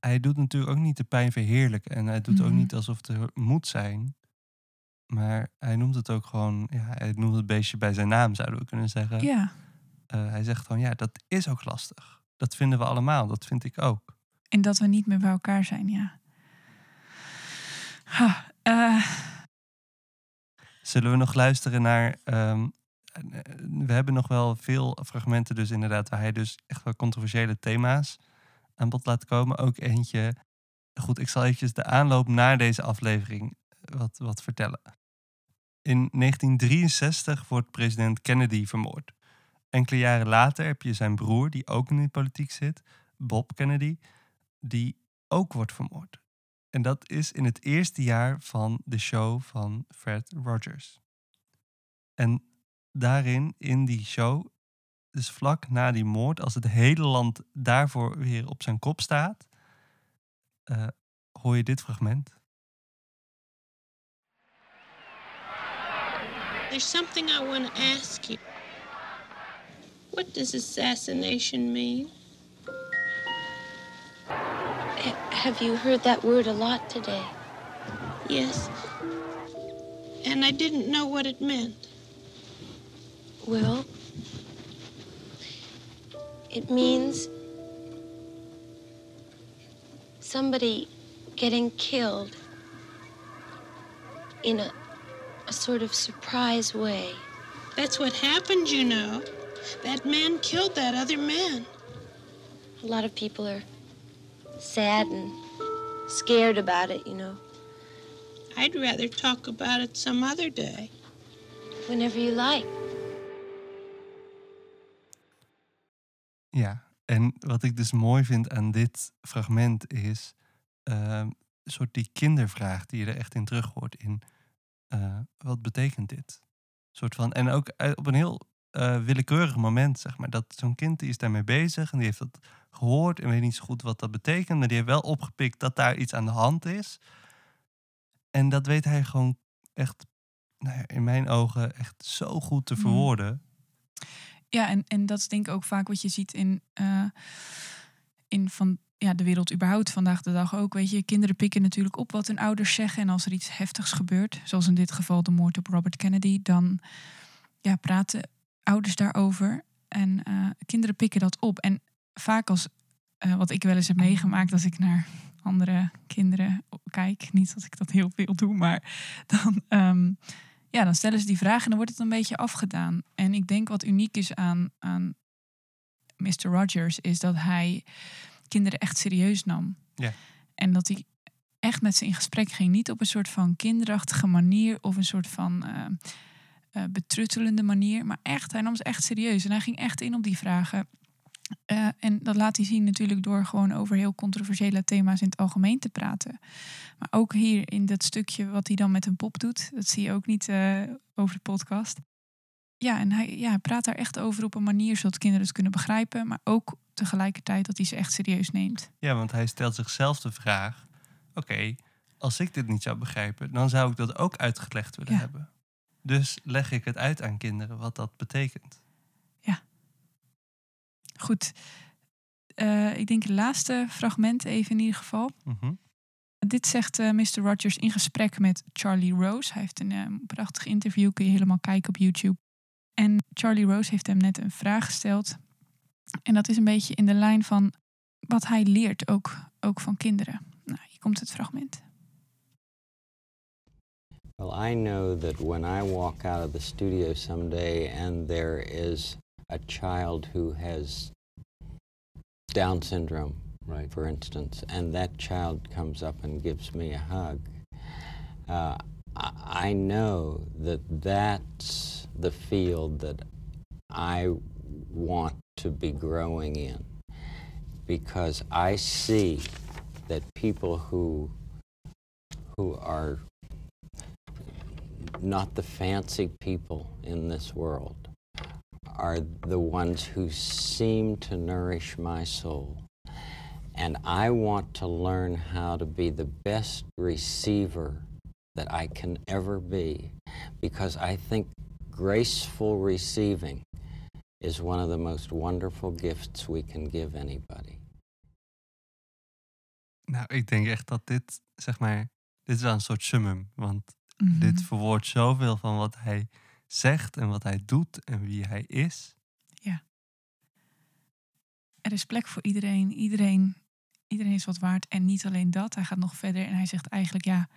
Hij doet natuurlijk ook niet de pijn verheerlijken. En hij doet ook Mhm. niet alsof het er moet zijn. Maar hij noemt het ook gewoon... Ja, hij noemt het beestje bij zijn naam, zouden we kunnen zeggen. Ja, Eh, hij zegt gewoon, ja, dat is ook lastig. Dat vinden we allemaal. Dat vind ik ook. en dat we niet meer bij elkaar zijn, ja. Ha, eh, Zullen we nog luisteren naar... ehm, eh, we hebben nog wel veel fragmenten dus inderdaad... waar hij dus echt wel controversiële thema's aan bod laat komen. Ook eentje... Goed, ik zal eventjes de aanloop naar deze aflevering wat, wat vertellen. In 1963 wordt president Kennedy vermoord. Enkele jaren later heb je zijn broer, die ook in de politiek zit, Bob Kennedy, die ook wordt vermoord. En dat is in het eerste jaar van de show van Fred Rogers. En daarin, in die show, dus vlak na die moord, als het hele land daarvoor weer op zijn kop staat, eh, hoor je dit fragment. There's something I want to ask you. What does assassination mean? Have you heard that word a lot today? Yes, and I didn't know what it meant. Well, it means somebody getting killed in a, a sort of surprise way. That's what happened, you know. That man killed that other man. A lot of people are sad and scared about it, you know. I'd rather talk about it some other day. Whenever you like. Ja, en wat ik dus mooi vind aan dit fragment is ehm, een soort die kindervraag die je er echt in terug hoort in eh, wat betekent dit? Soort van, en ook eh, op een heel eh, willekeurig moment, zeg maar, dat zo'n kind die is daarmee bezig en die heeft dat gehoord en weet niet zo goed wat dat betekent, maar die heeft wel opgepikt dat daar iets aan de hand is. En dat weet hij gewoon echt, nou ja, in mijn ogen, echt zo goed te Mm. verwoorden. Ja, en, en dat is denk ik ook vaak wat je ziet in, eh, in van ja, de wereld überhaupt vandaag de dag ook. Weet je, kinderen pikken natuurlijk op wat hun ouders zeggen. En als er iets heftigs gebeurt, zoals in dit geval de moord op Robert Kennedy, dan ja, praten ouders daarover. En eh, kinderen pikken dat op. En vaak als eh, wat ik wel eens heb meegemaakt als ik naar andere kinderen kijk. Niet dat ik dat heel veel doe, maar [LAUGHS] dan, ehm, ja, dan stellen ze die vraag en dan wordt het een beetje afgedaan. En ik denk wat uniek is aan, aan Mr. Rogers is dat hij kinderen echt serieus nam. Ja. En dat hij echt met ze in gesprek ging. Niet op een soort van kinderachtige manier of een soort van eh, eh, betruttelende manier. Maar echt, hij nam ze echt serieus. En hij ging echt in op die vragen. Eh, en dat laat hij zien natuurlijk door gewoon over heel controversiële thema's in het algemeen te praten. Maar ook hier in dat stukje wat hij dan met een pop doet. Dat zie je ook niet eh, over de podcast. Ja, en hij, ja, praat daar echt over op een manier zodat kinderen het kunnen begrijpen. Maar ook tegelijkertijd dat hij ze echt serieus neemt. Ja, want hij stelt zichzelf de vraag: oké, als ik dit niet zou begrijpen, dan zou ik dat ook uitgelegd willen Ja. hebben. Dus leg ik het uit aan kinderen wat dat betekent. Goed. Eh, ik denk het laatste fragment even in ieder geval. Mhm. Dit zegt eh, Mr. Rogers in gesprek met Charlie Rose. Hij heeft een eh, prachtig interview, kun je helemaal kijken op YouTube. En Charlie Rose heeft hem net een vraag gesteld. En dat is een beetje in de lijn van wat hij leert, ook, ook van kinderen. Nou, hier komt het fragment. Well, I know that when I walk out of the studio someday and there is a child who has Down syndrome, right, for instance, and that child comes up and gives me a hug, uh, I- know that that's the field that I want to be growing in because I see that people who who are not the fancy people in this world are the ones who seem to nourish my soul. And I want to learn how to be the best receiver that I can ever be because I think graceful receiving is one of the most wonderful gifts we can give anybody. Nou, ik denk echt dat dit, zeg maar, dit is wel een soort summum. Want Mhm. dit verwoordt zoveel van wat hij zegt en wat hij doet en wie hij is. Er is plek voor iedereen. Iedereen, iedereen is wat waard. En niet alleen dat. Hij gaat nog verder en hij zegt eigenlijk ja,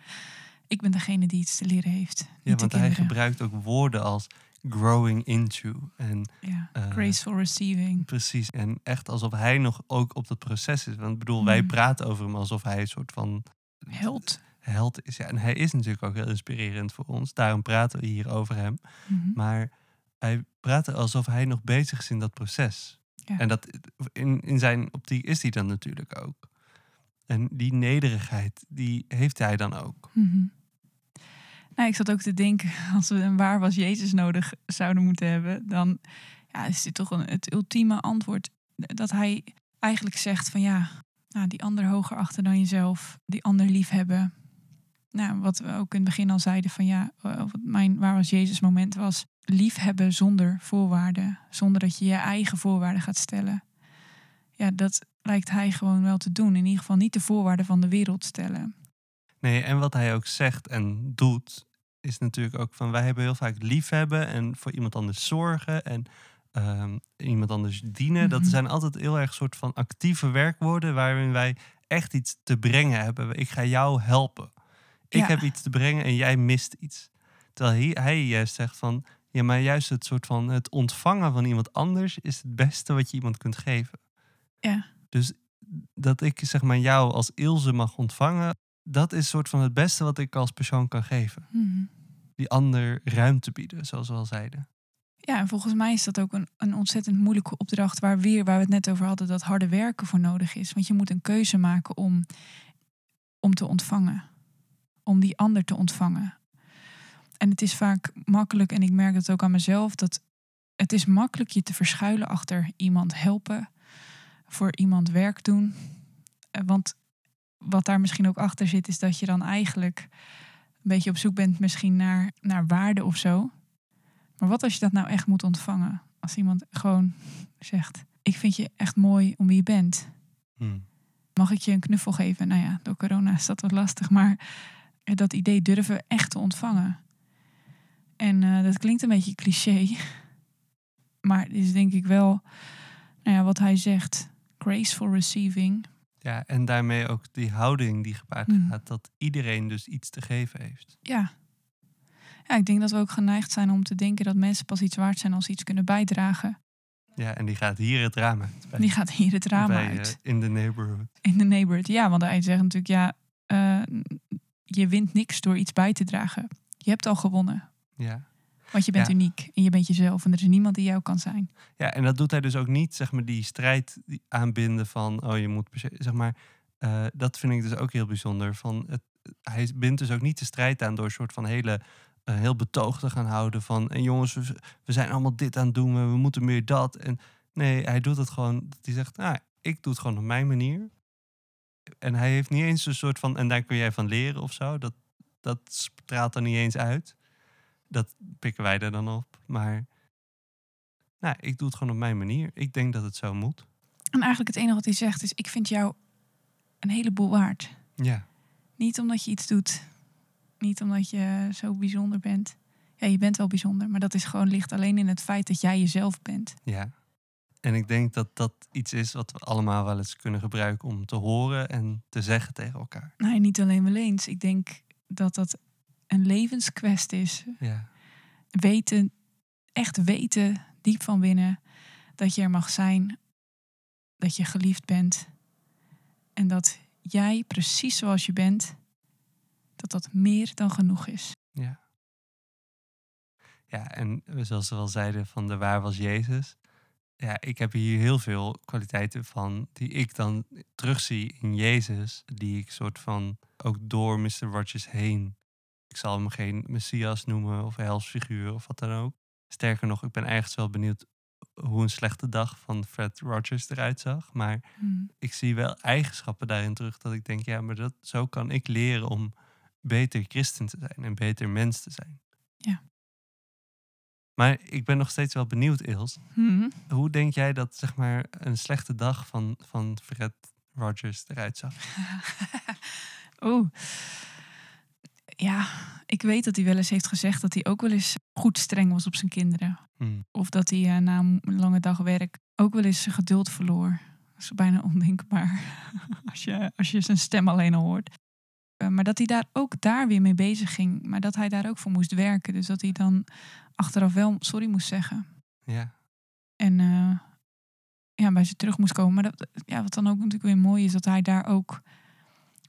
ik ben degene die iets te leren heeft. Ja, want hij gebruikt ook woorden als growing into. En Ja, eh, graceful receiving. Precies. En echt alsof hij nog ook op dat proces is. Want ik bedoel, wij Mhm. praten over hem alsof hij een soort van Held. Held is. Ja, en hij is natuurlijk ook heel inspirerend voor ons. Daarom praten we hier over hem. Mhm. Maar hij praat alsof hij nog bezig is in dat proces. Ja. En dat, in, in zijn optiek is hij dan natuurlijk ook. En die nederigheid, die heeft hij dan ook. Mhm. Nou, ik zat ook te denken, [LAUGHS] als we een waar was Jezus nodig zouden moeten hebben, dan ja, is dit toch een, het ultieme antwoord. Dat hij eigenlijk zegt van ja, nou, die ander hoger achter dan jezelf, die ander liefhebben. Nou, wat we ook in het begin al zeiden van ja, eh, mijn waar was Jezus moment was, liefhebben zonder voorwaarden, zonder dat je je eigen voorwaarden gaat stellen. Ja, dat lijkt hij gewoon wel te doen. In ieder geval niet de voorwaarden van de wereld stellen. Nee, en wat hij ook zegt en doet, is natuurlijk ook van wij hebben heel vaak liefhebben en voor iemand anders zorgen en ehm, iemand anders dienen. Dat Mhm. zijn altijd heel erg soort van actieve werkwoorden waarin wij echt iets te brengen hebben. Ik ga jou helpen. Ik Ja. heb iets te brengen en jij mist iets. Terwijl hij, hij juist zegt van ja, maar juist het soort van het ontvangen van iemand anders is het beste wat je iemand kunt geven. Ja. Dus dat ik zeg maar jou als Ilse mag ontvangen, dat is soort van het beste wat ik als persoon kan geven. Mhm. Die ander ruimte bieden, zoals we al zeiden. Ja, en volgens mij is dat ook een, een ontzettend moeilijke opdracht waar weer, waar we het net over hadden, dat harde werken voor nodig is. Want je moet een keuze maken om, om te ontvangen. Om die ander te ontvangen. En het is vaak makkelijk, en ik merk het ook aan mezelf, dat het is makkelijk je te verschuilen achter iemand helpen, voor iemand werk doen. Eh, Want wat daar misschien ook achter zit, is dat je dan eigenlijk een beetje op zoek bent misschien naar, naar waarde of zo. Maar wat als je dat nou echt moet ontvangen? Als iemand gewoon zegt: Ik vind je echt mooi om wie je bent. Hmm. Mag ik je een knuffel geven? Nou ja, door corona is dat wat lastig. Maar dat idee durven echt te ontvangen. En eh, dat klinkt een beetje cliché. [LAUGHS] Maar het is denk ik wel, nou ja, wat hij zegt: graceful receiving. Ja, en daarmee ook die houding die gepaard Hmm. gaat, dat iedereen dus iets te geven heeft. Ja. ja, ik denk dat we ook geneigd zijn om te denken dat mensen pas iets waard zijn als ze iets kunnen bijdragen. Ja, en die gaat hier het raam uit. Bij, Die gaat hier het raam bij, uit. eh, in the neighborhood. In de neighborhood, ja, want hij zegt natuurlijk, ja, eh, je wint niks door iets bij te dragen. Je hebt al gewonnen, Ja. want je bent Ja. uniek en je bent jezelf en er is niemand die jou kan zijn. ja, en dat doet hij dus ook niet, zeg maar, die strijd aanbinden van, oh je moet, zeg maar, eh, dat vind ik dus ook heel bijzonder. Van het, hij bindt dus ook niet de strijd aan door een soort van hele, eh, heel betoog te gaan houden van, en jongens, we, we zijn allemaal dit aan het doen, we moeten meer dat. En nee, hij doet het gewoon, dat hij zegt, nou, ik doe het gewoon op mijn manier. En hij heeft niet eens een soort van, en daar kun jij van leren of zo. Dat, dat straalt er niet eens uit. Dat pikken wij er dan op. Maar nou, ik doe het gewoon op mijn manier. Ik denk dat het zo moet. En eigenlijk het enige wat hij zegt is, ik vind jou een heleboel waard. Ja, Niet omdat je iets doet, niet omdat je zo bijzonder bent. Ja, je bent wel bijzonder, maar dat is gewoon ligt alleen in het feit dat jij jezelf bent. ja. En ik denk dat dat iets is wat we allemaal wel eens kunnen gebruiken om te horen en te zeggen tegen elkaar. Nee, niet alleen wel eens. Ik denk dat dat een levenskwest is. Ja, weten, echt weten, diep van binnen, dat je er mag zijn, dat je geliefd bent en dat jij precies zoals je bent, dat dat meer dan genoeg is. ja. Ja, en zoals ze wel zeiden van de waar was Jezus. Ja, ik heb hier heel veel kwaliteiten van die ik dan terugzie in Jezus. Die ik soort van ook door Mr. Rogers heen. Ik zal hem geen Messias noemen of helsfiguur of wat dan ook. Sterker nog, ik ben ergens wel benieuwd hoe een slechte dag van Fred Rogers eruit zag. Maar ik zie wel eigenschappen daarin terug dat ik denk, ja, maar dat, zo kan ik leren om beter christen te zijn en beter mens te zijn. Ja. Maar ik ben nog steeds wel benieuwd, Ils. Mhm. Hoe denk jij dat zeg maar een slechte dag van, van Fred Rogers eruit zag? [LAUGHS] Oeh. Ja, ik weet dat hij wel eens heeft gezegd dat hij ook wel eens goed streng was op zijn kinderen. Hmm. Of dat hij eh, na een lange dag werk ook wel eens zijn geduld verloor. Dat is bijna ondenkbaar [LAUGHS] als je, als je zijn stem alleen al hoort. Eh, maar dat hij daar ook daar weer mee bezig ging. Maar dat hij daar ook voor moest werken. Dus dat hij dan achteraf wel sorry moest zeggen. Ja, En eh, ja, bij ze terug moest komen. Maar dat, ja, wat dan ook natuurlijk weer mooi is, dat hij daar ook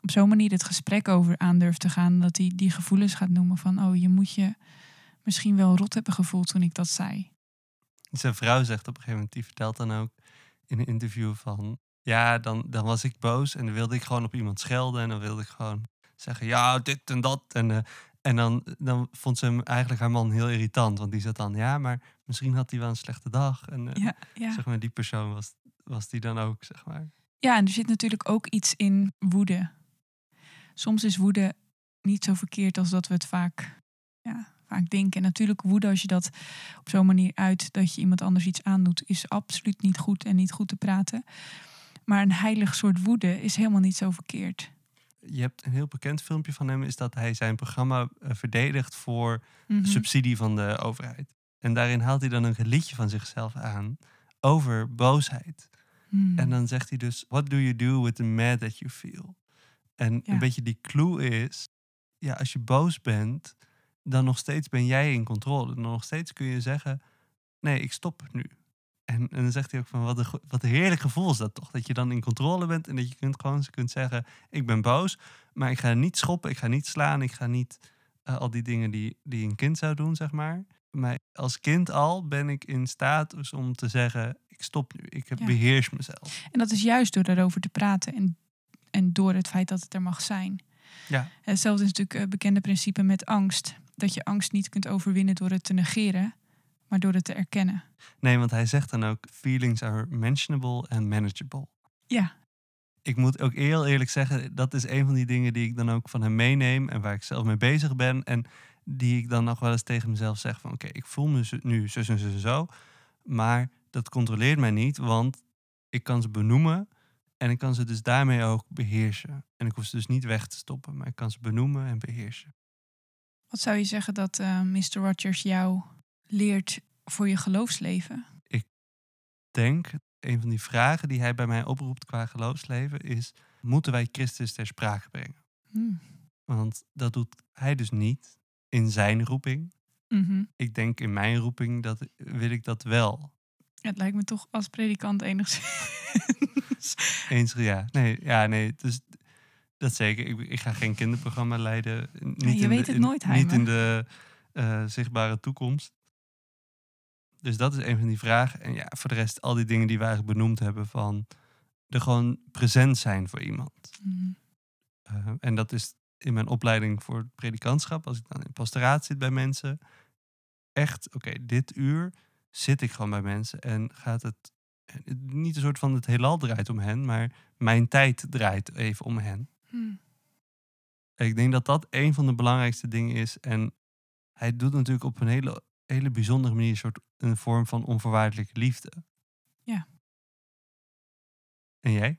op zo'n manier het gesprek over aan durft te gaan. Dat hij die gevoelens gaat noemen van, oh, je moet je misschien wel rot hebben gevoeld toen ik dat zei. zijn vrouw zegt op een gegeven moment, die vertelt dan ook in een interview van... Ja, dan, dan was ik boos en dan wilde ik gewoon op iemand schelden. En dan wilde ik gewoon zeggen, ja, dit en dat. En, eh, en dan, dan vond ze hem eigenlijk haar man heel irritant. Want die zat dan, ja, maar misschien had hij wel een slechte dag. En eh, Ja, ja. zeg maar, die persoon was, was die dan ook, zeg maar. Ja, en er zit natuurlijk ook iets in woede. Soms is woede niet zo verkeerd als dat we het vaak, ja, vaak denken. En natuurlijk woede, als je dat op zo'n manier uit dat je iemand anders iets aandoet, is absoluut niet goed en niet goed te praten. Maar een heilig soort woede is helemaal niet zo verkeerd. Je hebt een heel bekend filmpje van hem, is dat hij zijn programma eh, verdedigt voor Mhm. subsidie van de overheid. En daarin haalt hij dan een liedje van zichzelf aan over boosheid. Hmm. En dan zegt hij dus, what do you do with the mad that you feel? En Ja. een beetje die clue is, ja, als je boos bent, dan nog steeds ben jij in controle. Dan nog steeds kun je zeggen, nee, ik stop nu. En, en dan zegt hij ook van, wat een, wat een heerlijk gevoel is dat toch? Dat je dan in controle bent en dat je kunt gewoon kunt zeggen, ik ben boos, maar ik ga niet schoppen, ik ga niet slaan, ik ga niet eh, al die dingen die, die een kind zou doen, zeg maar. Maar als kind al ben ik in staat dus om te zeggen, ik stop nu, ik heb, Ja. beheers mezelf. En dat is juist door daarover te praten en, en door het feit dat het er mag zijn. Ja. Hetzelfde is natuurlijk het bekende principe met angst. Dat je angst niet kunt overwinnen door het te negeren, maar door het te erkennen. Nee, want hij zegt dan ook, feelings are mentionable and manageable. Ja, Ik moet ook heel eerlijk zeggen, dat is een van die dingen die ik dan ook van hem meeneem en waar ik zelf mee bezig ben. En die ik dan nog wel eens tegen mezelf zeg van oké, ik voel me nu zo en zo en zo. Maar dat controleert mij niet, want ik kan ze benoemen en ik kan ze dus daarmee ook beheersen. En ik hoef ze dus niet weg te stoppen, maar ik kan ze benoemen en beheersen. wat zou je zeggen dat eh, Mr. Rogers jou leert voor je geloofsleven? denk, een van die vragen die hij bij mij oproept qua geloofsleven is, moeten wij Christus ter sprake brengen? Hmm. Want dat doet hij dus niet in zijn roeping. Mhm. Ik denk in mijn roeping dat wil ik dat wel. Het lijkt me toch als predikant enigszins. [LAUGHS] Eens ja. Nee, ja, nee. Dus dat zeker. Ik, ik ga geen kinderprogramma leiden. Niet je in weet de, het in- nooit, Niet in de eh, zichtbare toekomst. Dus dat is een van die vragen. En ja, voor de rest al die dingen die we eigenlijk benoemd hebben van er gewoon present zijn voor iemand. Mhm. Uh, en dat is in mijn opleiding voor het predikantschap, als ik dan in pastoraat zit bij mensen, echt, oké, dit uur zit ik gewoon bij mensen en gaat het eh, niet een soort van het heelal draait om hen, maar mijn tijd draait even om hen. Hmm. Ik denk dat dat een van de belangrijkste dingen is. En hij doet natuurlijk op een hele, hele bijzondere manier een soort een vorm van onvoorwaardelijke liefde. Ja. En jij?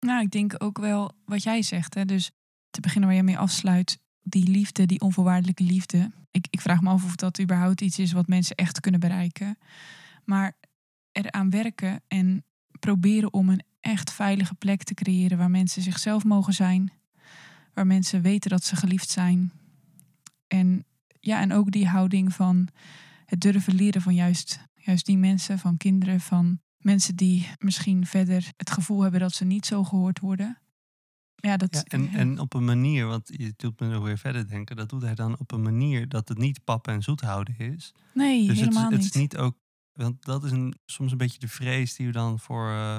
Nou, ik denk ook wel wat jij zegt. Hè? Dus te beginnen waar je mee afsluit, die liefde, die onvoorwaardelijke liefde. Ik, ik vraag me af of dat überhaupt iets is wat mensen echt kunnen bereiken. Maar eraan werken en proberen om een echt veilige plek te creëren waar mensen zichzelf mogen zijn. Waar mensen weten dat ze geliefd zijn. En ja, en ook die houding van het durven leren van juist, juist die mensen, van kinderen, van mensen die misschien verder het gevoel hebben dat ze niet zo gehoord worden. Ja, dat, Ja, en, en op een manier, want je doet me nog weer verder denken, dat doet hij dan op een manier dat het niet pap en zoet houden is. nee, dus het, helemaal het niet. is niet ook, want dat is een, soms een beetje de vrees die we dan voor eh,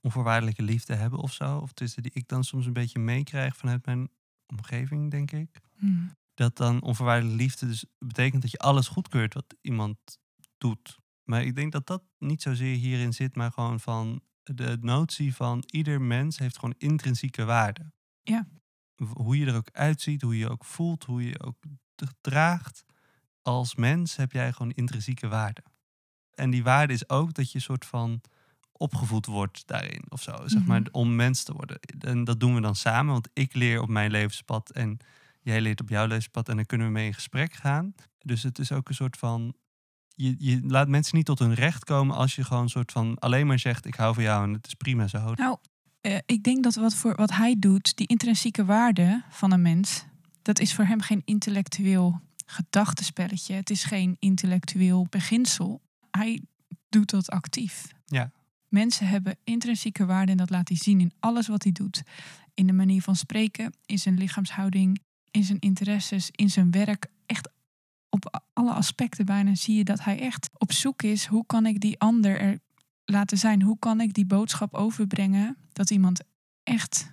onvoorwaardelijke liefde hebben of zo. Of tussen die ik dan soms een beetje meekrijg vanuit mijn omgeving, denk ik. Hmm. Dat dan onvoorwaardelijke liefde dus betekent dat je alles goedkeurt wat iemand doet. Maar ik denk dat dat niet zozeer hierin zit, maar gewoon van de notie van ieder mens heeft gewoon intrinsieke waarde. Ja. Hoe je er ook uitziet, hoe je je ook voelt, hoe je je ook draagt. Als mens heb jij gewoon intrinsieke waarde. En die waarde is ook dat je soort van opgevoed wordt daarin of zo. Zeg maar, Mhm. om mens te worden. En dat doen we dan samen, want ik leer op mijn levenspad en jij leert op jouw levenspad en dan kunnen we mee in gesprek gaan. Dus het is ook een soort van. Je, je laat mensen niet tot hun recht komen als je gewoon een soort van alleen maar zegt: Ik hou van jou en het is prima zo. Nou, eh, ik denk dat wat, voor, wat hij doet, die intrinsieke waarde van een mens, dat is voor hem geen intellectueel gedachtenspelletje. Het is geen intellectueel beginsel. Hij doet dat actief. Ja. Mensen hebben intrinsieke waarde en dat laat hij zien in alles wat hij doet. In de manier van spreken, in zijn lichaamshouding, in zijn interesses, in zijn werk. Echt op alle aspecten bijna zie je dat hij echt op zoek is. Hoe kan ik die ander er laten zijn? Hoe kan ik die boodschap overbrengen dat iemand echt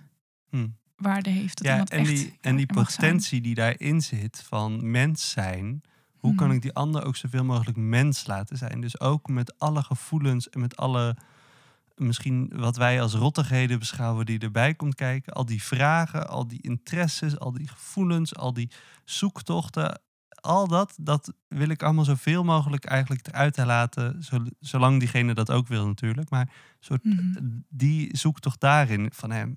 Hm. waarde heeft? Dat ja, iemand en echt die, en die potentie die daarin zit van mens zijn. Hoe kan Mhm. ik die ander ook zoveel mogelijk mens laten zijn? Dus ook met alle gevoelens en met alle, misschien wat wij als rottigheden beschouwen die erbij komt kijken. Al die vragen, al die interesses, al die gevoelens, al die zoektochten. Al dat, dat wil ik allemaal zoveel mogelijk eigenlijk eruit laten. zo- Zolang diegene dat ook wil natuurlijk. Maar soort, Mhm. die zoektocht daarin van hem.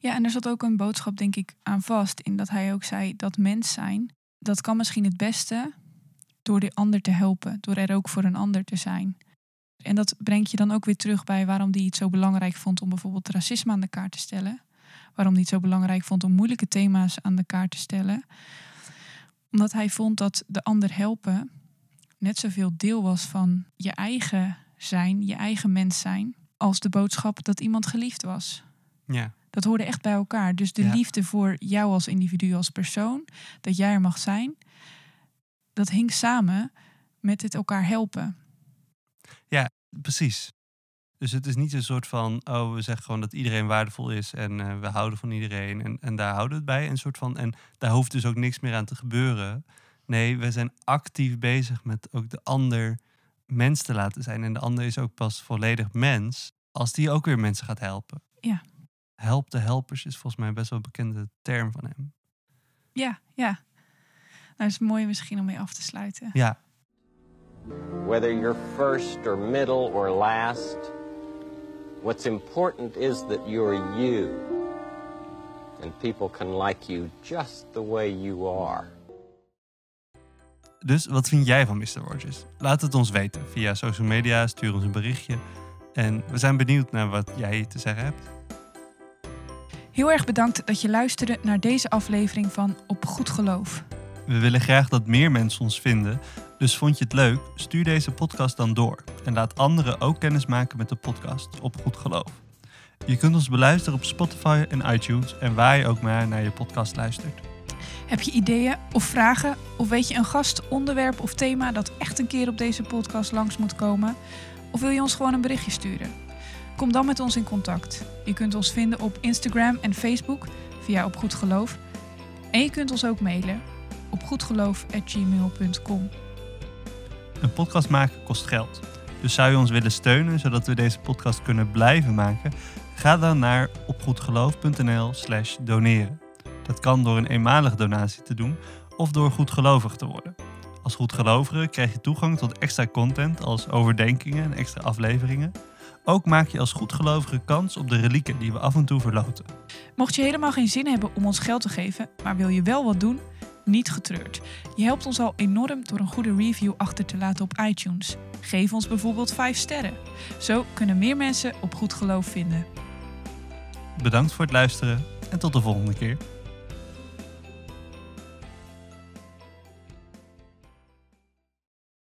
Ja, en er zat ook een boodschap, denk ik, aan vast. In dat hij ook zei dat mens zijn, dat kan misschien het beste door de ander te helpen. Door er ook voor een ander te zijn. En dat brengt je dan ook weer terug bij waarom hij het zo belangrijk vond om bijvoorbeeld racisme aan de kaart te stellen. Waarom hij het zo belangrijk vond om moeilijke thema's aan de kaart te stellen. Omdat hij vond dat de ander helpen net zoveel deel was van je eigen zijn, je eigen mens zijn, als de boodschap dat iemand geliefd was. Ja. Dat hoorde echt bij elkaar. Dus de Ja. liefde voor jou als individu, als persoon, dat jij er mag zijn, dat hing samen met het elkaar helpen. Precies. Dus het is niet een soort van, oh, we zeggen gewoon dat iedereen waardevol is en eh, we houden van iedereen en, en daar houden we het bij. Een soort van, en daar hoeft dus ook niks meer aan te gebeuren. Nee, we zijn actief bezig met ook de ander mens te laten zijn. En de ander is ook pas volledig mens als die ook weer mensen gaat helpen. Ja. Help de helpers is volgens mij best wel een bekende term van hem. Ja, ja. Nou, is mooi misschien om mee af te sluiten. Ja, Whether you're first or middle or last, what's important is that you're you. And people can like you just the way you are. dus wat vind jij van Mr. Rogers? Laat het ons weten via social media, stuur ons een berichtje. En we zijn benieuwd naar wat jij te zeggen hebt. Heel erg bedankt dat je luisterde naar deze aflevering van Op Goed Geloof. We willen graag dat meer mensen ons vinden. Dus vond je het leuk? Stuur deze podcast dan door. En laat anderen ook kennis maken met de podcast op Goed Geloof. Je kunt ons beluisteren op Spotify en iTunes en waar je ook maar naar je podcast luistert. Heb je ideeën of vragen? Of weet je een gast, onderwerp of thema dat echt een keer op deze podcast langs moet komen? Of wil je ons gewoon een berichtje sturen? Kom dan met ons in contact. Je kunt ons vinden op Instagram en Facebook via Op Goed Geloof. En je kunt ons ook mailen op goedgeloof.gmail.com. Een podcast maken kost geld. Dus zou je ons willen steunen zodat we deze podcast kunnen blijven maken? Ga dan naar opgoedgeloof.nl slash doneren. Dat kan door een eenmalige donatie te doen of door goedgelovig te worden. Als goedgelovige krijg je toegang tot extra content als overdenkingen en extra afleveringen. Ook maak je als goedgelovige kans op de relieken die we af en toe verloten. Mocht je helemaal geen zin hebben om ons geld te geven, maar wil je wel wat doen, niet getreurd. Je helpt ons al enorm door een goede review achter te laten op iTunes. Geef ons bijvoorbeeld 5 sterren. Zo kunnen meer mensen op goed geloof vinden. Bedankt voor het luisteren en tot de volgende keer.